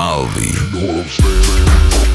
Malvi. depth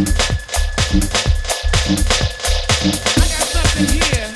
I got something here.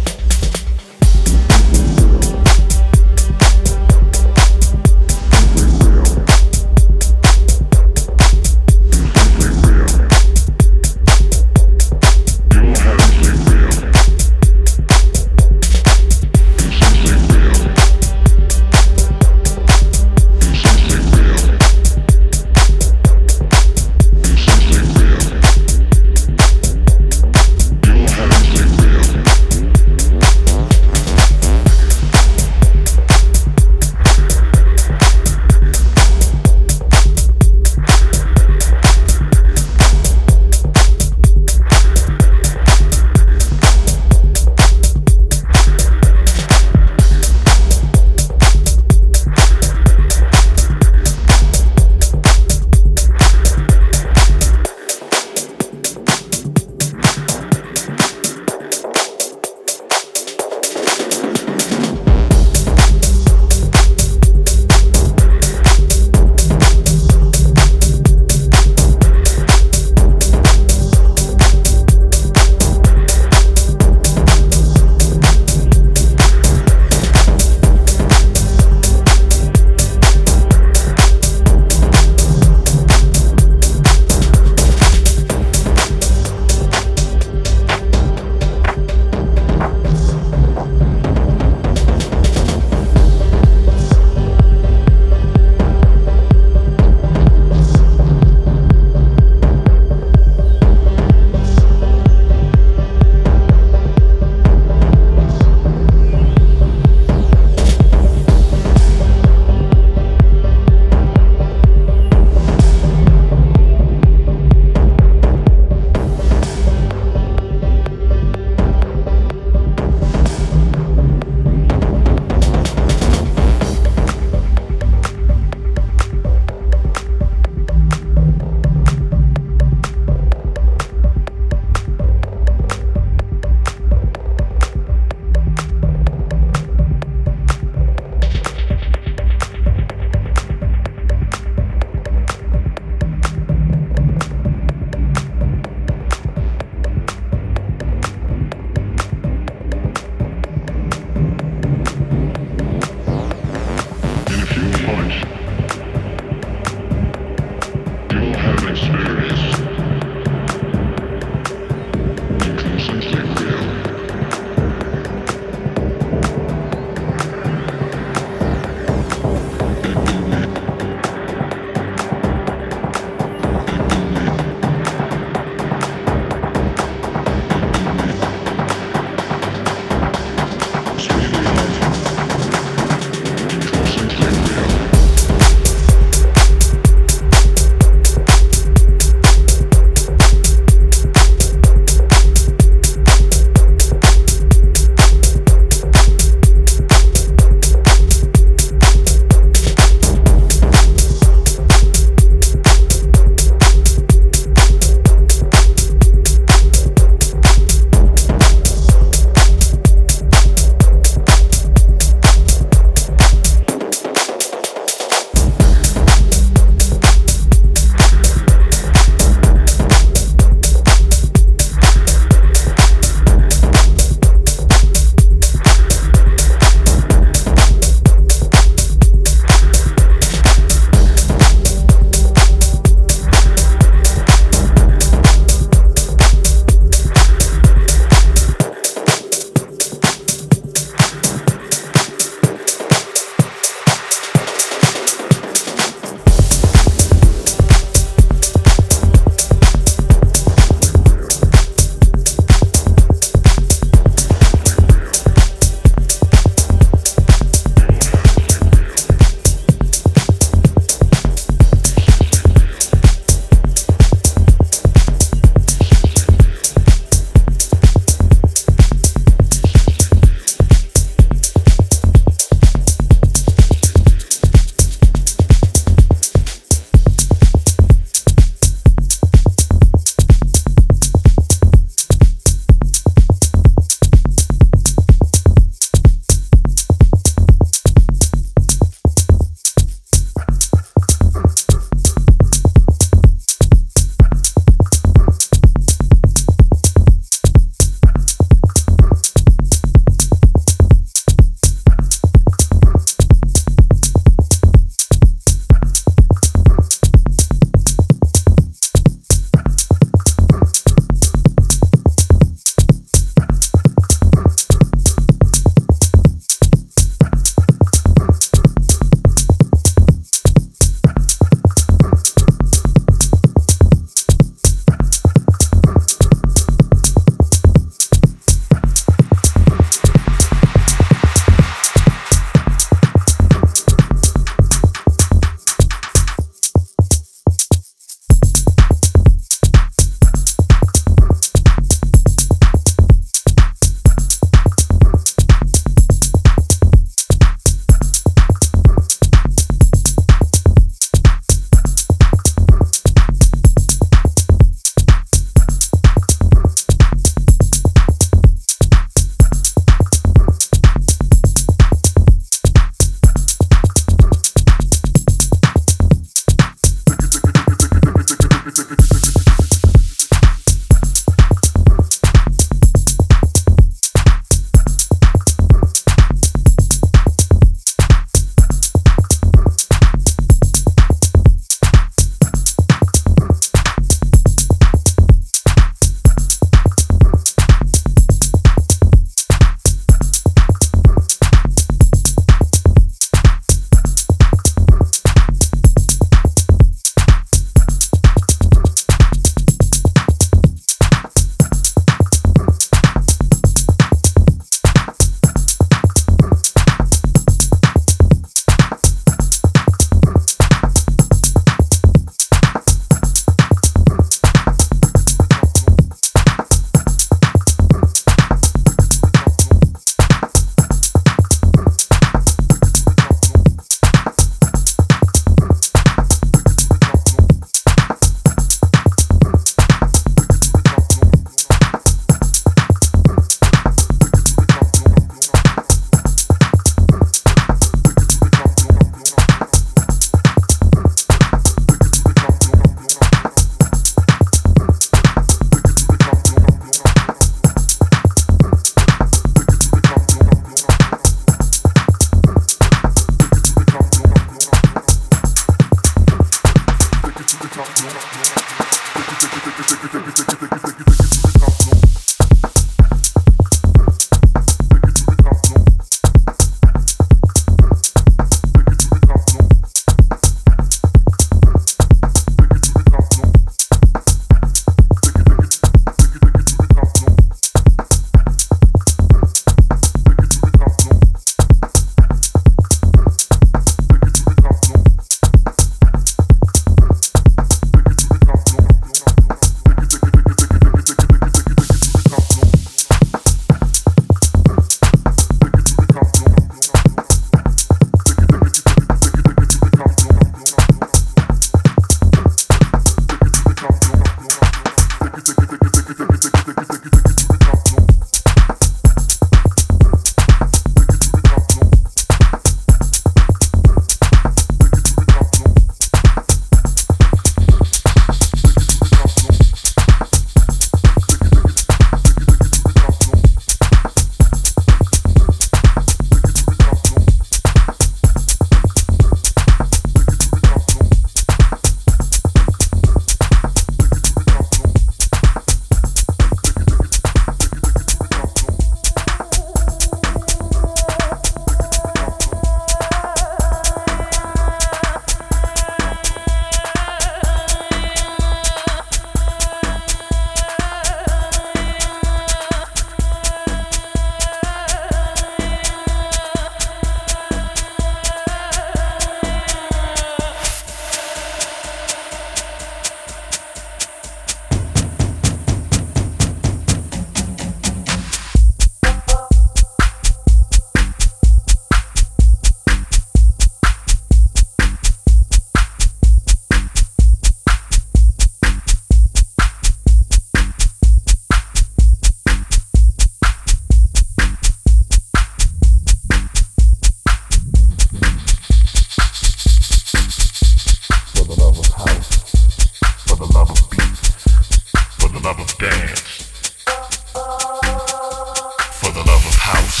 house.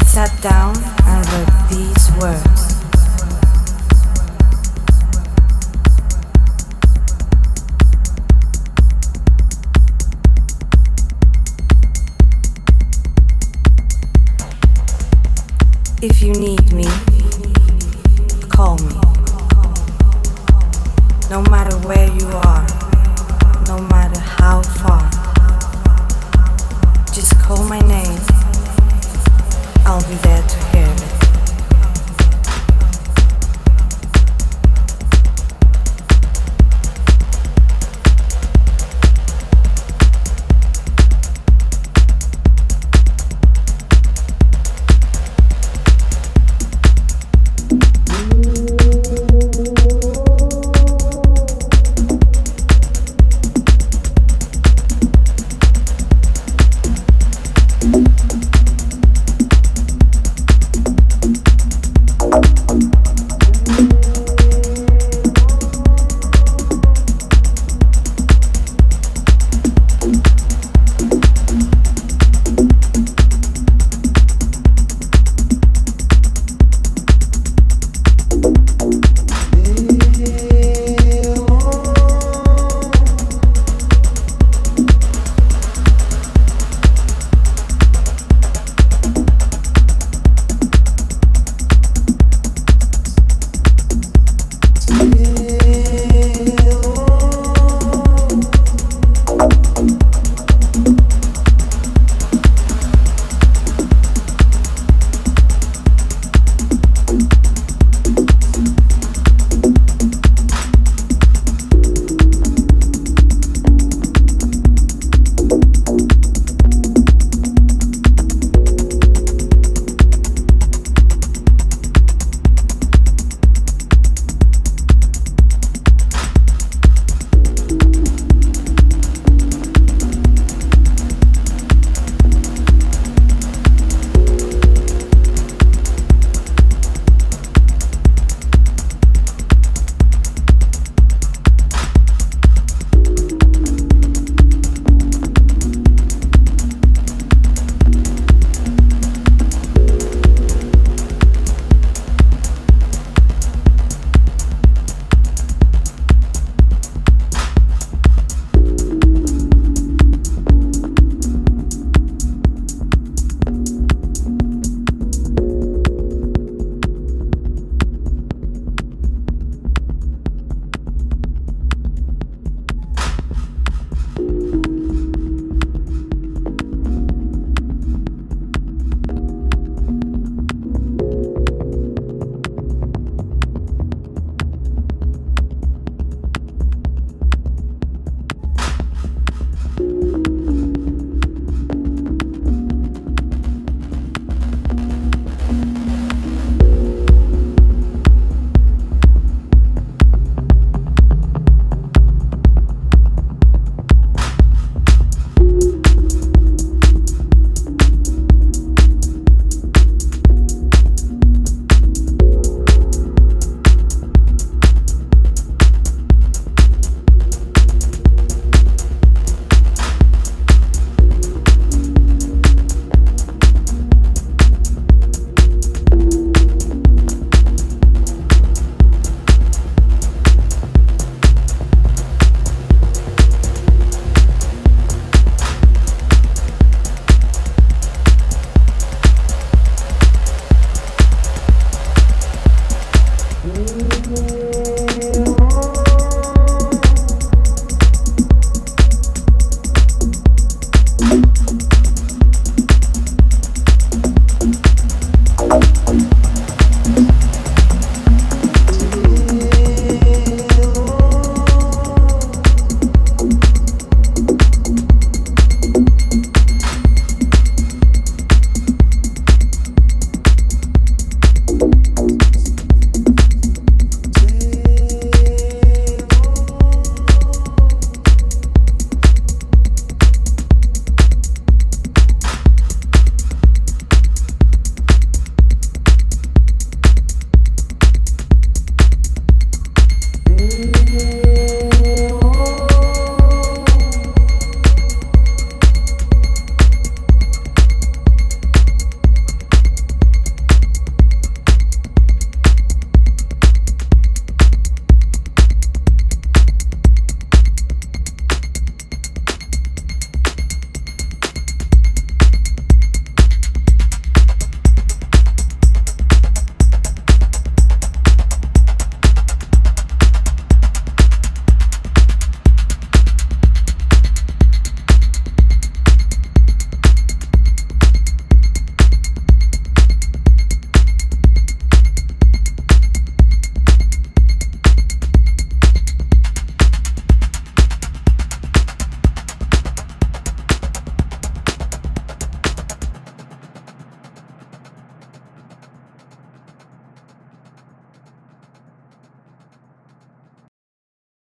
I sat down and wrote these words. If you need me, call me. No matter where you are, no matter how far, just call my name. I'll be there to hear.